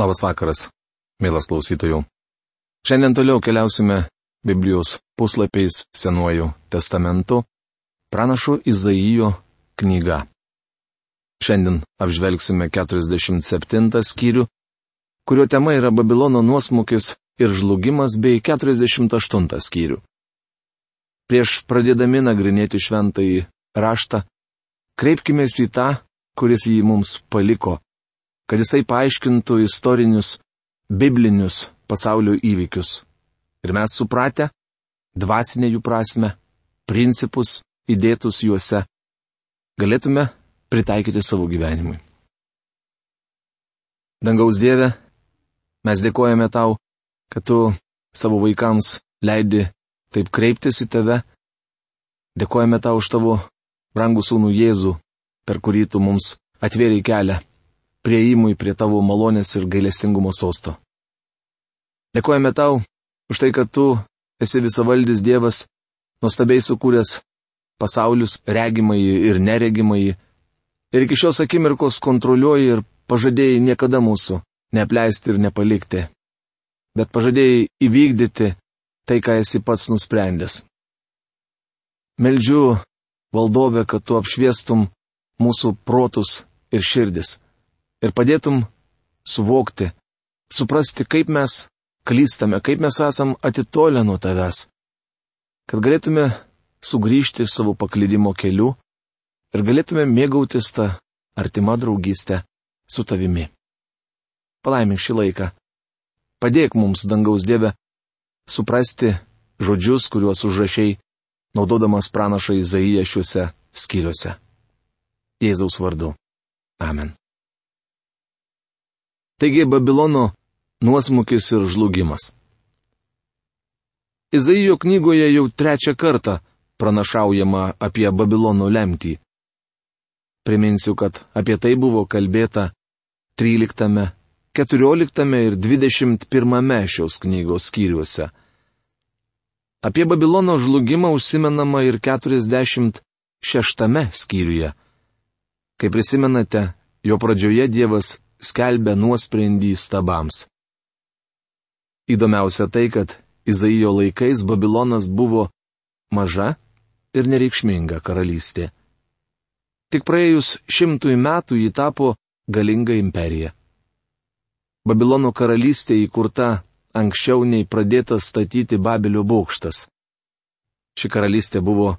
Labas vakaras, mielas klausytojų. Šiandien toliau keliausime Biblijos puslapiais Senuoju testamentu, pranašo Izaijo knyga. Šiandien apžvelgsime 47 skyrių, kurio tema yra Babilono nuosmukis ir žlugimas bei 48 skyrių. Prieš pradėdami nagrinėti šventąjį raštą, kreipkime į tą, kuris jį mums paliko, kad jisai paaiškintų istorinius, biblinius pasaulio įvykius. Ir mes supratę, dvasinę jų prasme, principus įdėtus juose, galėtume pritaikyti savo gyvenimui. Dangaus Dieve, mes dėkojame tau, kad tu savo vaikams leidi taip kreiptis į tave. Dėkojame tau už tavo brangų sūnų Jėzų, per kurį tu mums atvėrė kelią prieimui prie tavo malonės ir gailestingumo sosto. Dėkojame tau už tai, kad tu esi visavaldis Dievas, nuostabiai sukūręs pasaulius regimai ir neregimai, ir iki šios akimirkos kontroliuoji ir pažadėjai niekada mūsų neapleisti ir nepalikti, bet pažadėjai įvykdyti tai, ką esi pats nusprendęs. Meldžiu valdovę, kad tu apšviestum mūsų protus ir širdis ir padėtum suvokti, suprasti, kaip mes klystame, kaip mes esam atitolę nuo tavęs, kad galėtume sugrįžti savo paklydimo keliu ir galėtume mėgautis tą artimą draugystę su tavimi. Palaimink šį laiką. Padėk mums, dangaus Dieve, suprasti žodžius, kuriuos užrašiai, naudodamas pranašą Izaiją šiuose skyriuose. Jėzaus vardu. Amen. Taigi Babilono nuosmukis ir žlugimas. Izaijo knygoje jau trečią kartą pranašaujama apie Babilono lemtį. Priminsiu, kad apie tai buvo kalbėta 13, 14 ir 21 šios knygos skyriuose. Apie Babilono žlugimą užsimenama ir 46 skyriuje. Kaip prisimenate, jo pradžioje Dievas skelbia nuosprendį stabams. Įdomiausia tai, kad Izaijo laikais Babilonas buvo maža ir nereikšminga karalystė. Tik praėjus šimtui metų ji tapo galinga imperija. Babilono karalystė įkurta anksčiau nei pradėtas statyti Babilio bokštas. Ši karalystė buvo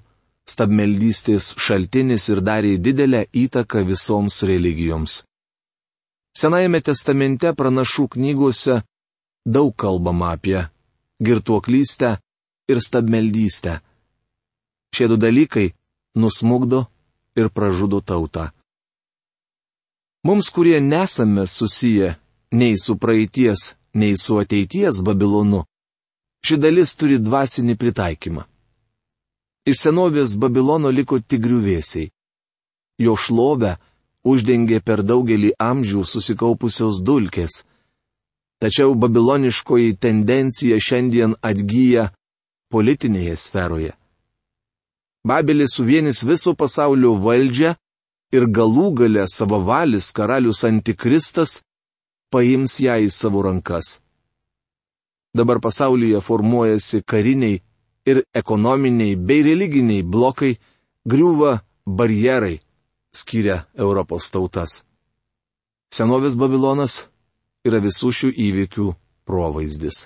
stabmeldystės šaltinis ir darė didelę įtaką visoms religijoms. Senajame testamente pranašų knygose daug kalbama apie girtuoklystę ir stabmeldystę. Šie du dalykai nusmugdo ir pražudo tautą. Mums, kurie nesame susiję nei su praeities, nei su ateities Babilonu, ši dalis turi dvasinį pritaikymą. Iš senovės Babilono liko tik griuvėsiai. Jo šlovę uždengė per daugelį amžių susikaupusios dulkės. Tačiau babiloniškoji tendencija šiandien atgyja politinėje sferoje. Babilis suvienis viso pasaulio valdžią ir galų gale savavalis karalius antikristas paims ją į savo rankas. Dabar pasaulyje formuojasi kariniai ir ekonominiai bei religiniai blokai, griūva barjerai skiria Europos tautas. Senovės Babilonas yra visų šių įvykių provaizdis.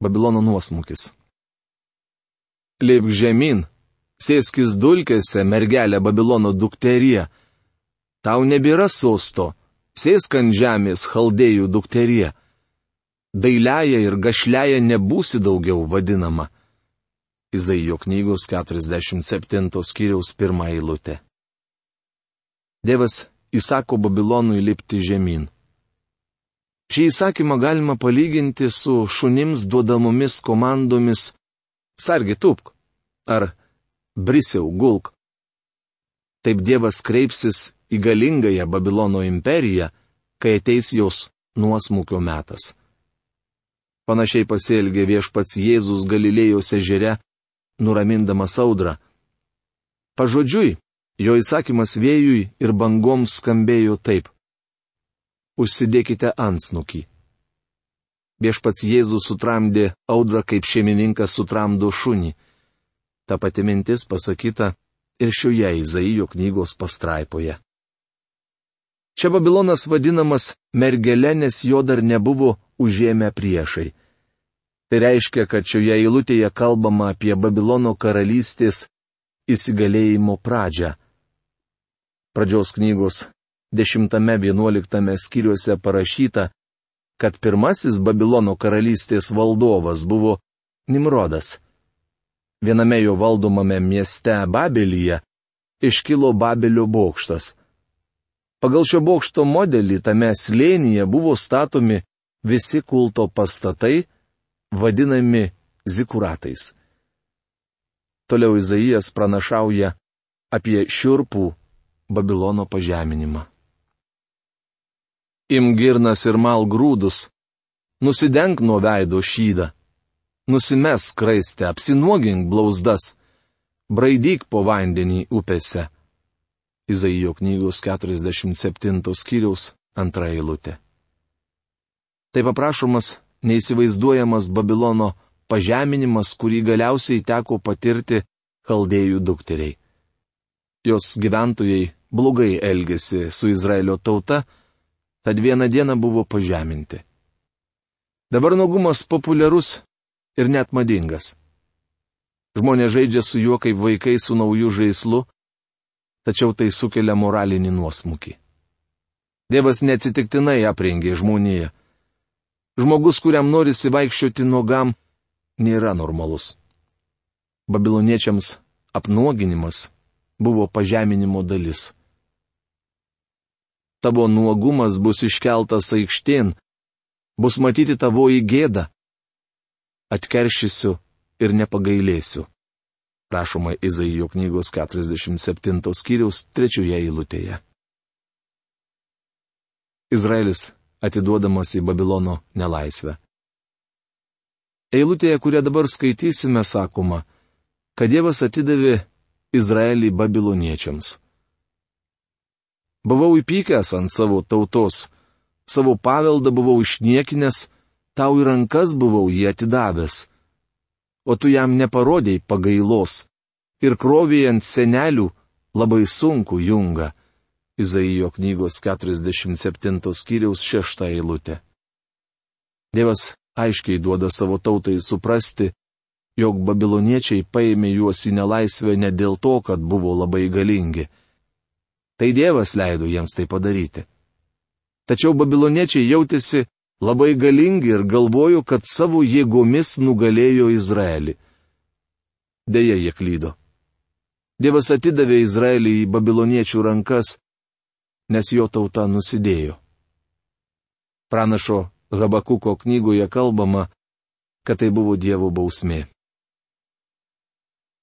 Babilono nuosmukis. Leip žemyn, sėskis dulkėse, mergelė Babilono dukterie. Tau nebėra sosto, sėsk ant žemės chaldėjų dukterie. Dailiaja ir gašliaja nebūsi daugiau vadinama. Izaijo knygos 47 skyriaus pirmą eilutę. Dievas įsako Babilonui lipti žemyn. Šį įsakymą galima palyginti su šunims duodamomis komandomis Sargi tupk ar Brisiau gulk. Taip Dievas kreipsis į galingąją Babilono imperiją, kai ateis jos nuosmukio metas. Panašiai pasielgė viešpats Jėzus Galilėjos ežere nuramindamas audrą. Pažodžiui, jo įsakymas vėjui ir bangoms skambėjo taip. užsidėkite ansnukį. Viešpats Jėzus sutramdė audrą kaip šeimininkas sutramdo šunį. Ta pati mintis pasakyta ir šioje Izaijo knygos pastraipoje. Čia Babilonas vadinamas mergelė, nes jo dar nebuvo užėmę priešai. Tai reiškia, kad šioje eilutėje kalbama apie Babilono karalystės įsigalėjimo pradžią. Pradžios knygos 10-11 skyriuose parašyta, kad pirmasis Babilono karalystės valdovas buvo Nimrodas. Viename jo valdomame mieste Babelyje iškilo Babelio bokštas. Pagal šio bokšto modelį tame slėnyje buvo statomi visi kulto pastatai, vadinami zikuratais. Toliau Izaijas pranašauja apie šiurpų Babilono pažeminimą. Imgirnas ir mal grūdus, nusidenk nuo veido šydą, nusimes kraistę, apsinuogink blauzdas, braidyk po vandenį upėse. Izaijo knygos 47 skyriaus antra eilutė. Tai paprašomas neįsivaizduojamas Babilono pažeminimas, kurį galiausiai teko patirti chaldėjų dukteriai. Jos gyventojai blogai elgėsi su Izraelio tauta, tad vieną dieną buvo pažeminti. Dabar nuogumas populiarus ir net madingas. Žmonės žaidžia su juo kaip vaikai su nauju žaislu, tačiau tai sukelia moralinį nuosmukį. Dievas neatsitiktinai aprengė žmoniją. Žmogus, kuriam norisi vaikščioti nuogam, nėra normalus. Babiloniečiams apnuoginimas buvo pažeminimo dalis. Tavo nuogumas bus iškeltas aikštėn, bus matyti tavo įgėda. Atkeršysiu ir nepagailėsiu. Prašoma Izaijo knygos 47 skyriaus trečioje eilutėje. Izraelis atiduodamas į Babilono nelaisvę. Eilutėje, kurią dabar skaitysime, sakoma, kad Dievas atidavė Izraelį babiloniečiams. Buvau įpykęs ant savo tautos, savo paveldą buvau išniekinęs, tau į rankas buvau jį atidavęs. O tu jam neparodėjai pagailos ir krovėjai ant senelių labai sunku junga. Izaijo knygos 47 skyriaus 6 eilutė. Dievas aiškiai duoda savo tautai suprasti, jog babiloniečiai paėmė juos į nelaisvę ne dėl to, kad buvo labai galingi. Tai Dievas leido jiems tai padaryti. Tačiau babiloniečiai jautėsi labai galingi ir galvojo, kad savo jėgomis nugalėjo Izraelį. Deja, jie klydo. Dievas atidavė Izraelį į babiloniečių rankas, nes jo tauta nusidėjo. Pranašo Habakuko knygoje kalbama, kad tai buvo Dievo bausmė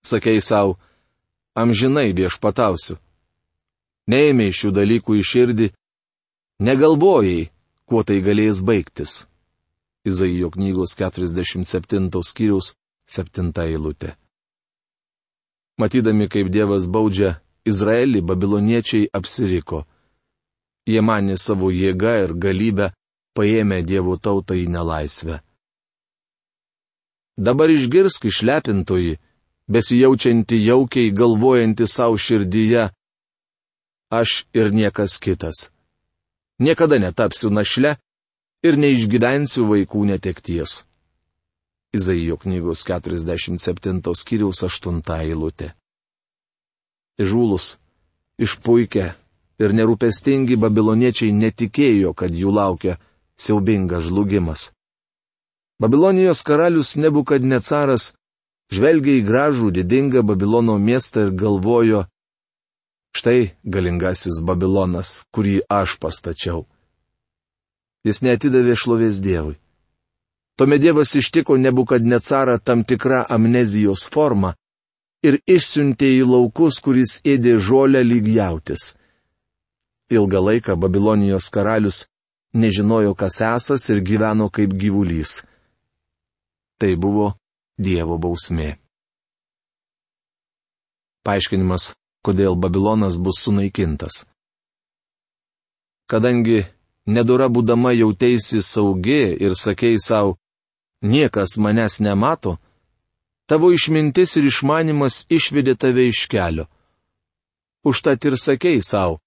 sakei savo, amžinai viešpatausiu. Neėmė šių dalykų į širdį, negalvojai, kuo tai galės baigtis. Izaijo knygos 47 skyriaus 7 eilutė. Matydami, kaip Dievas baudžia Izraelį, babiloniečiai apsiriko. Jie manė savo jėgą ir galybę paėmė Dievo tautą į nelaisvę. Dabar išgirsk išlepintoji, besijaučianti jaukiai galvojanti savo širdyje, aš ir niekas kitas. Niekada netapsiu našle ir neišgyvensiu vaikų netekties. Izaijo knygos 47 skyriaus 8 eilutė. Žūlus, išpuikę ir nerūpestingi babiloniečiai netikėjo, kad jų laukia siaubingas žlugimas. Babilonijos karalius Nebukadnecaras žvelgia į gražų didingą Babilono miestą ir galvojo, štai galingasis Babilonas, kurį aš pastačiau. Jis netidavė šlovės Dievui. Tuomet Dievas ištiko nebukadnecarą tam tikrą amnezijos formą ir išsiuntė į laukus, kuris ėdė žolę lyg jautis. Ilgą laiką Babilonijos karalius nežinojo, kas esas ir gyveno kaip gyvulys. Tai buvo Dievo bausmė. Paaiškinimas, kodėl Babilonas bus sunaikintas. Kadangi nedora būdama jautėsi saugi ir sakei savo, niekas manęs nemato, tavo išmintis ir išmanimas išvedė tave iš kelio. Užtat ir sakei savo,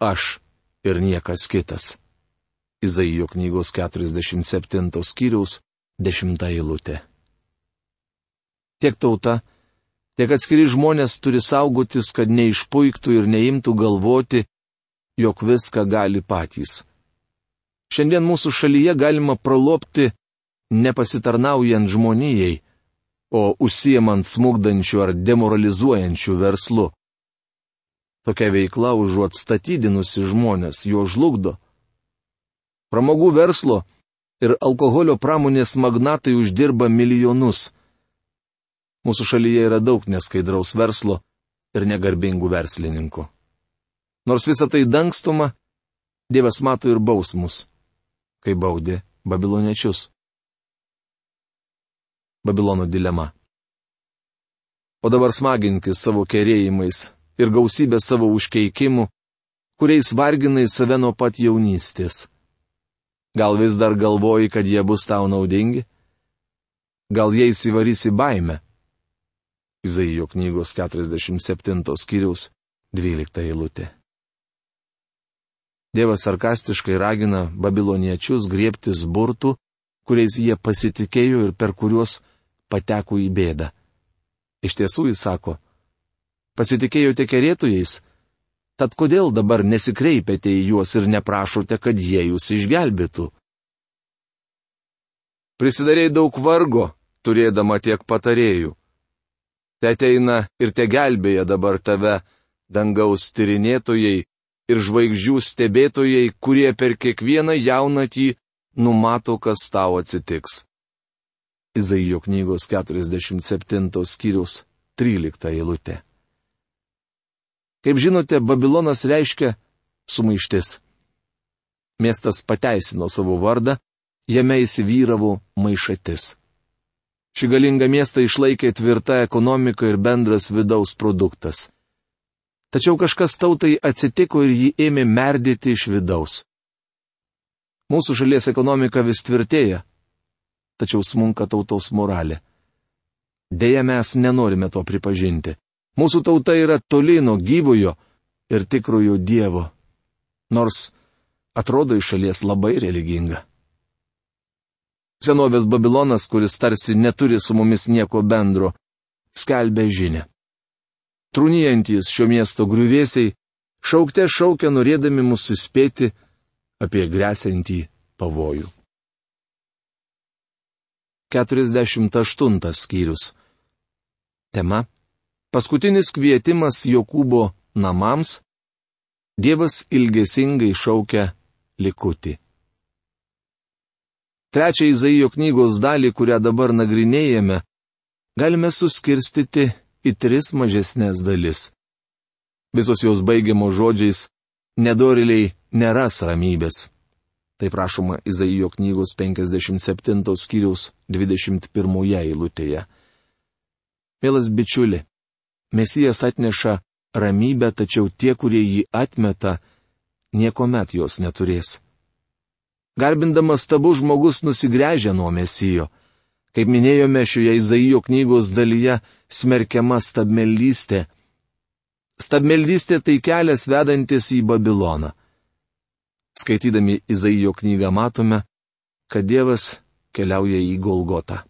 aš ir niekas kitas. Izaijo knygos 47 skyriaus 10 eilutė. Tiek tauta, tiek atskiri žmonės turi saugotis, kad neišpuiktų ir neimtų galvoti, jog viską gali patys. Šiandien mūsų šalyje galima pralopti nepasitarnaujant žmonijai, o užsiemant smugdančių ar demoralizuojančių verslu. Tokia veikla užuot statydinusi žmonės jo žlugdo. Pramogų verslo ir alkoholio pramonės magnatai uždirba milijonus. Mūsų šalyje yra daug neskaidraus verslo ir negarbingų verslininkų. Nors visą tai dangstoma, Dievas mato ir bausmus, kai baudė babiloniečius. Babilono dilema. O dabar smaginkis savo kerėjimais ir gausybę savo užkeikimų, kuriais varginai save nuo pat jaunystės. Gal vis dar galvoji, kad jie bus tau naudingi? Gal jie įsivarys į baimę? Izaijo knygos 47 skyriaus 12 eilutė. Dievas sarkastiškai ragina babiloniečius griebtis burtų, kuriais jie pasitikėjo ir per kuriuos pateko į bėdą. Iš tiesų jis sako, pasitikėjote kerėtojais, tad kodėl dabar nesikreipėte į juos ir neprašote, kad jie jūs išgelbėtų? Prisidarėjai daug vargo, turėdama tiek patarėjų te ateina ir te gelbėja dabar tave, dangaus tyrinėtojai ir žvaigždžių stebėtojai, kurie per kiekvieną jaunatį numato, kas tau atsitiks. Izaijo knygos 47 skyrius 13 eilutė. Kaip žinote, Babilonas reiškia sumaištis. Miestas pateisino savo vardą, jame įsivyravo maišatis. Šį galingą miestą išlaikė tvirta ekonomika ir bendras vidaus produktas. Tačiau kažkas tautai atsitiko ir jį ėmė merdyti iš vidaus. Mūsų šalies ekonomika vis tvirtėja, tačiau smunka tautos moralė. Deja, mes nenorime to pripažinti. Mūsų tauta yra toli nuo gyvojo ir tikrojo Dievo, nors atrodo iš šalies labai religinga. Senovės Babilonas, kuris tarsi neturi su mumis nieko bendro, skelbė žinę. Trūnijantis šio miesto griuvėsiai šaukte šaukia norėdami mus įspėti apie grėsintį pavojų. 48 skyrius. Tema. Paskutinis kvietimas Jokūbo namams. Dievas ilgesingai šaukia likutį. Trečią Izaijo knygos dalį, kurią dabar nagrinėjame, galime suskirstyti į tris mažesnės dalis. Visos jos baigiamos žodžiais - nedoriliai neras ramybės. Tai prašoma Izaijo knygos 57 skyriaus 21 eilutėje. Mielas bičiuli, Mesijas atneša ramybę, tačiau tie, kurie jį atmeta, niekuomet jos neturės. Garbindamas tabu žmogus nusigręžia nuo mesijo. Kaip minėjome šioje Izaijo knygos dalyje, smerkiama stabmeldystė. Stabmeldystė tai kelias vedantis į Babiloną. Skaitydami Izaijo knygą matome, kad Dievas keliauja į Golgotą.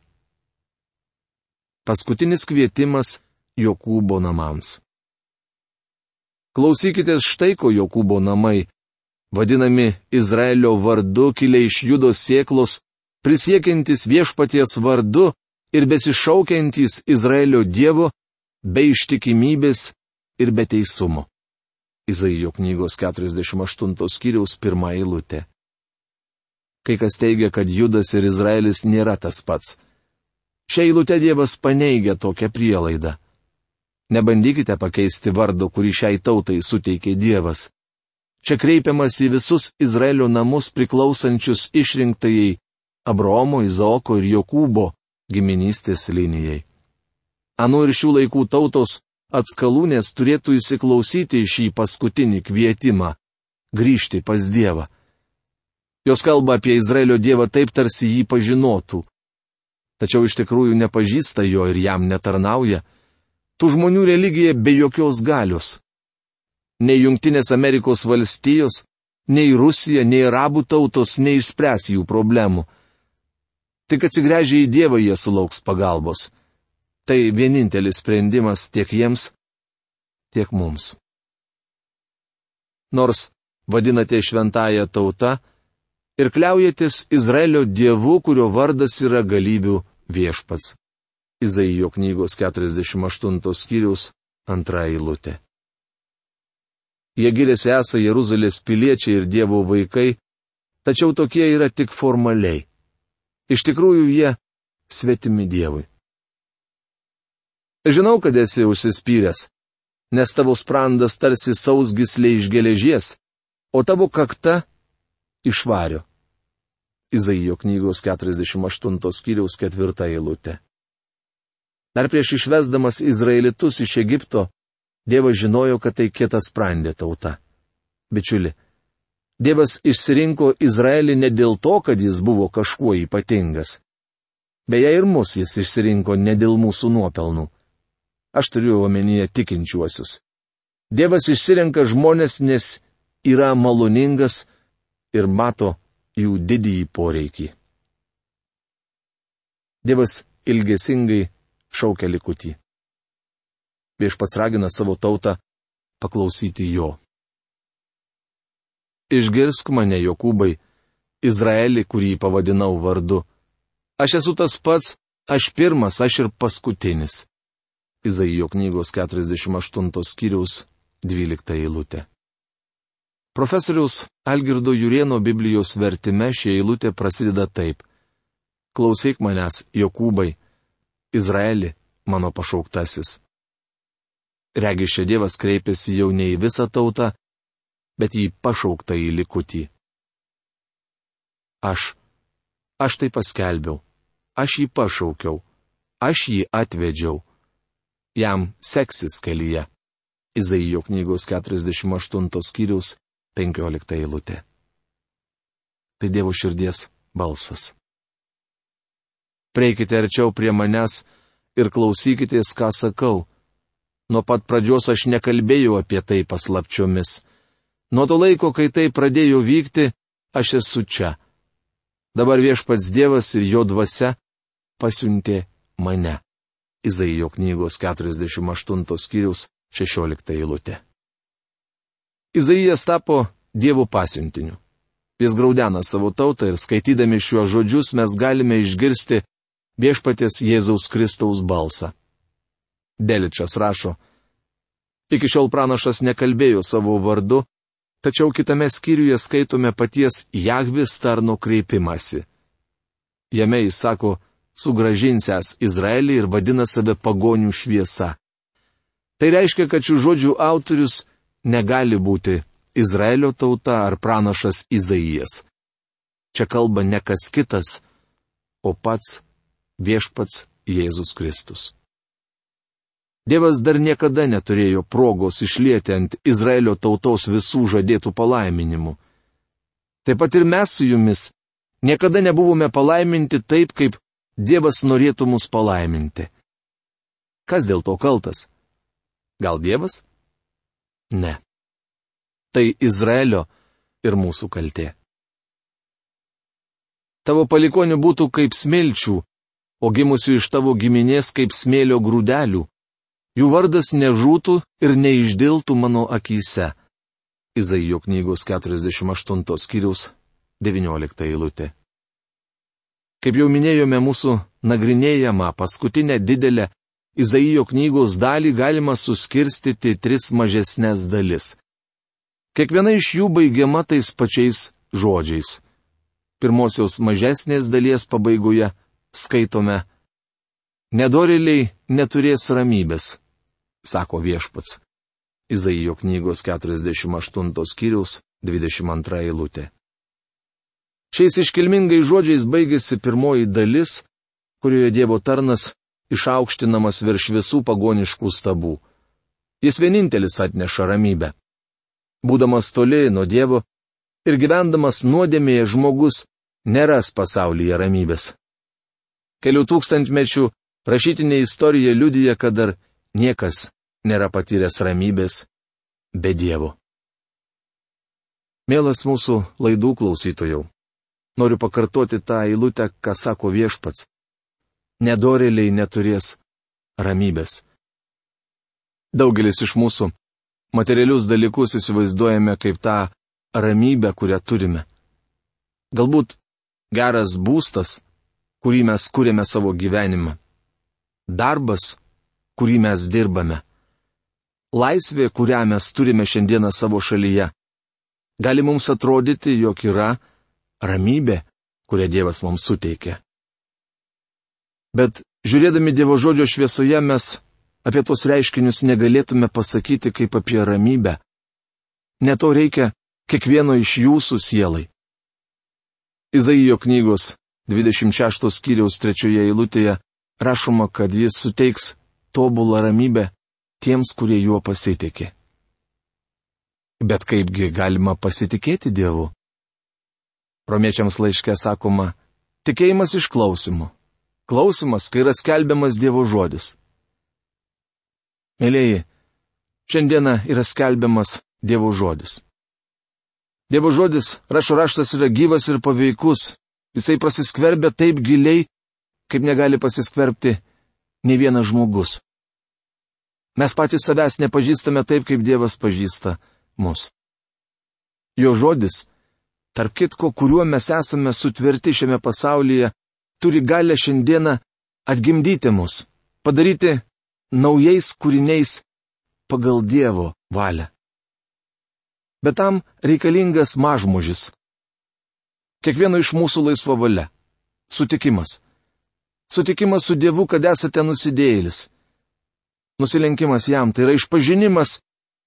Paskutinis kvietimas Jokūbo namams. Klausykite štai ko Jokūbo namai vadinami Izraelio vardu kilę iš judos sėklos, prisiekiantis viešpaties vardu ir besišaukiantis Izraelio Dievo, be ištikimybės ir be teisumo. Izaijo knygos 48 skyriaus pirmą eilutę. Kai kas teigia, kad Judas ir Izraelis nėra tas pats. Šią eilutę Dievas paneigia tokią prielaidą. Nebandykite pakeisti vardo, kurį šiai tautai suteikė Dievas. Čia kreipiamas į visus Izraelio namus priklausančius išrinktajai Abromo, Izaoko ir Jokūbo giminystės linijai. Anu ir šių laikų tautos atskalūnės turėtų įsiklausyti į šį paskutinį kvietimą - grįžti pas Dievą. Jos kalba apie Izraelio Dievą taip, tarsi jį pažinotų. Tačiau iš tikrųjų nepažįsta jo ir jam netarnauja. Tų žmonių religija be jokios galios. Nei Junktinės Amerikos valstijos, nei Rusija, nei arabų tautos neišspręs jų problemų. Tik atsigręžę į Dievą jie sulauks pagalbos. Tai vienintelis sprendimas tiek jiems, tiek mums. Nors vadinate šventąją tautą, ir kliaujatės Izraelio dievu, kurio vardas yra galybių viešpats. Izaijo knygos 48 skyrius antra eilutė. Jie giriasi esą Jeruzalės piliečiai ir Dievo vaikai, tačiau tokie yra tik formaliai. Iš tikrųjų jie svetimi Dievui. Žinau, kad esi užsispyręs, nes tavo sprandas tarsi sausgislė iš geležies, o tavo kakta išvario. Izaijo knygos 48 skyriaus 4 eilutė. Dar prieš išvesdamas Izraelitus iš Egipto, Dievas žinojo, kad tai kietas sprendė tauta. Bičiuli, Dievas išsirinko Izraelį ne dėl to, kad jis buvo kažkuo ypatingas. Beje, ir mus jis išsirinko ne dėl mūsų nuopelnų. Aš turiu omenyje tikinčiuosius. Dievas išsirenka žmonės, nes yra maloningas ir mato jų didįjį poreikį. Dievas ilgesingai šaukia likutį. Viešpats ragina savo tautą paklausyti jo. Išgirsk mane, Jokūbai, Izraelį, kurį pavadinau vardu. Aš esu tas pats, aš pirmas, aš ir paskutinis. Izaijo knygos 48 skyriaus 12 eilutė. Profesoriaus Algirdo Jurieno Biblijos vertime šie eilutė prasideda taip. Klausyk manęs, Jokūbai, Izraeli, mano pašauktasis. Regi šia Dievas kreipėsi jau ne į visą tautą, bet į pašauktą į likutį. Aš, aš tai paskelbiau, aš jį pašaukiau, aš jį atvedžiau, jam seksis kelyje. Izaijo knygos 48 skyrius 15 eilutė. Tai Dievo širdies balsas. Prieikite arčiau prie manęs ir klausykitės, ką sakau. Nuo pat pradžios aš nekalbėjau apie tai paslapčiomis. Nuo to laiko, kai tai pradėjo vykti, aš esu čia. Dabar viešpats Dievas ir jo dvasia pasiuntė mane. Izaijo knygos 48 skyrius 16 eilutė. Izaijas tapo Dievo pasiuntiniu. Jis graudena savo tautą ir skaitydami šiuos žodžius mes galime išgirsti viešpatės Jėzaus Kristaus balsą. Deličas rašo, iki šiol pranašas nekalbėjo savo vardu, tačiau kitame skyriuje skaitome paties Jahvis tarno kreipimąsi. Jame jis sako, sugražinsęs Izraelį ir vadina save pagonių šviesa. Tai reiškia, kad šių žodžių autorius negali būti Izraelio tauta ar pranašas Izaijas. Čia kalba ne kas kitas, o pats viešpats Jėzus Kristus. Dievas dar niekada neturėjo progos išlieti ant Izraelio tautos visų žadėtų palaiminimų. Taip pat ir mes su jumis niekada nebuvome palaiminti taip, kaip Dievas norėtų mus palaiminti. Kas dėl to kaltas? Gal Dievas? Ne. Tai Izraelio ir mūsų kaltė. Tavo palikonių būtų kaip smilčių, o gimusių iš tavo giminės kaip smėlio grūdelių. Jų vardas nežūtų ir neišdiltų mano akise. Izaijo knygos 48 skyriaus 19 eilutė. Kaip jau minėjome mūsų nagrinėjama paskutinę didelę Izaijo knygos dalį galima suskirstyti tris mažesnės dalis. Kiekviena iš jų baigiama tais pačiais žodžiais. Pirmosios mažesnės dalies pabaigoje skaitome Nedoriliai neturės ramybės, sako viešpats. Izaijo knygos 48 skyriaus 22 eilutė. Šiais iškilmingais žodžiais baigėsi pirmoji dalis, kurioje Dievo tarnas išaukštinamas virš visų pagoniškų stabų. Jis vienintelis atneša ramybę. Būdamas toli nuo Dievo, Ir gyvendamas nuodėmėje žmogus neras pasaulyje ramybės. Kelių tūkstantmečių rašytinė istorija liudyja, kad dar niekas nėra patyręs ramybės be Dievo. Mielas mūsų laidų klausytojų, noriu pakartoti tą eilutę, ką sako viešpats. Nedorėliai neturės ramybės. Daugelis iš mūsų materialius dalykus įsivaizduojame kaip tą ramybę, kurią turime. Galbūt geras būstas, kurį mes kūrėme savo gyvenimą. Darbas, kurį mes dirbame. Laisvė, kurią mes turime šiandieną savo šalyje. Gali mums atrodyti, jog yra ramybė, kurią Dievas mums suteikė. Bet žiūrėdami Dievo žodžio šviesoje mes apie tos reiškinius negalėtume pasakyti kaip apie ramybę. Ne to reikia kiekvieno iš jūsų sielai. Izaijo knygos 26 skyriaus trečioje eilutėje rašoma, kad jis suteiks tobulą ramybę tiems, kurie juo pasitikė. Bet kaipgi galima pasitikėti Dievu? Romiečiams laiške sakoma, tikėjimas iš klausimų. Klausimas, kai yra skelbiamas Dievo žodis. Mėlyjeji, šiandieną yra skelbiamas Dievo žodis. Dievo žodis, rašo raštas, yra gyvas ir paveikus. Jisai prasiskverbia taip giliai, kaip negali pasiskverbti ne vienas žmogus. Mes patys savęs nepažįstame taip, kaip Dievas pažįsta mus. Jo žodis, tarp kitko, kuriuo mes esame sutverti šiame pasaulyje, turi galę šiandieną atgimdyti mus, padaryti naujais kūriniais pagal Dievo valią. Bet tam reikalingas mažmožis. Kiekvieno iš mūsų laisva valia. Sutikimas. Sutikimas su Dievu, kad esate nusidėjėlis. Nusilenkimas jam tai yra išpažinimas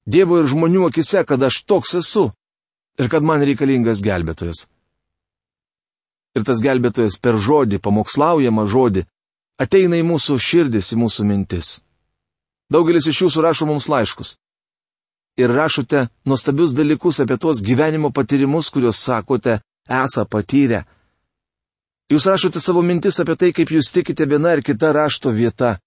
Dievo ir žmonių akise, kad aš toks esu ir kad man reikalingas gelbėtojas. Ir tas gelbėtojas per žodį, pamokslaujamą žodį, ateina į mūsų širdis, į mūsų mintis. Daugelis iš jūsų rašo mums laiškus. Ir rašote nuostabius dalykus apie tuos gyvenimo patyrimus, kuriuos sakote, esą patyrę. Jūs rašote savo mintis apie tai, kaip jūs tikite viena ar kita rašto vieta.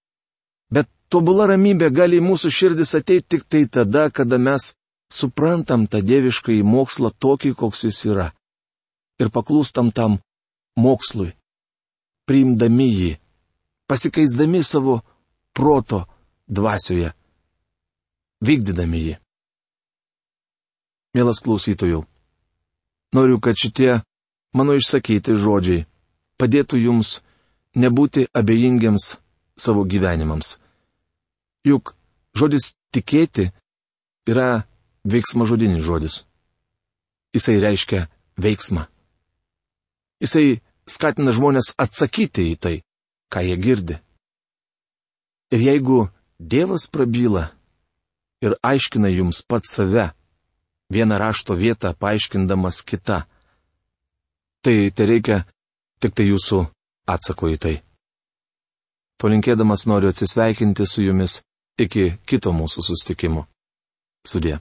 Bet tobula ramybė gali į mūsų širdis ateiti tik tai tada, kada mes suprantam tą dievišką į mokslą tokį, koks jis yra. Ir paklūstam tam mokslui. Priimdami jį. Pasikeisdami savo proto dvasioje, vykdydami jį. Mielas klausytojų, noriu, kad šitie mano išsakyti žodžiai padėtų jums nebūti abejingiams savo gyvenimams. Juk žodis tikėti yra veiksmažodinis žodis. Jisai reiškia veiksmą. Jisai skatina žmonės atsakyti į tai, ką jie girdi. Ir jeigu Dievas prabyla ir aiškina jums pat save, vieną rašto vietą paaiškindamas kitą. Tai tai reikia tik tai jūsų atsako į tai. Palinkėdamas noriu atsisveikinti su jumis iki kito mūsų sustikimo. Sudė.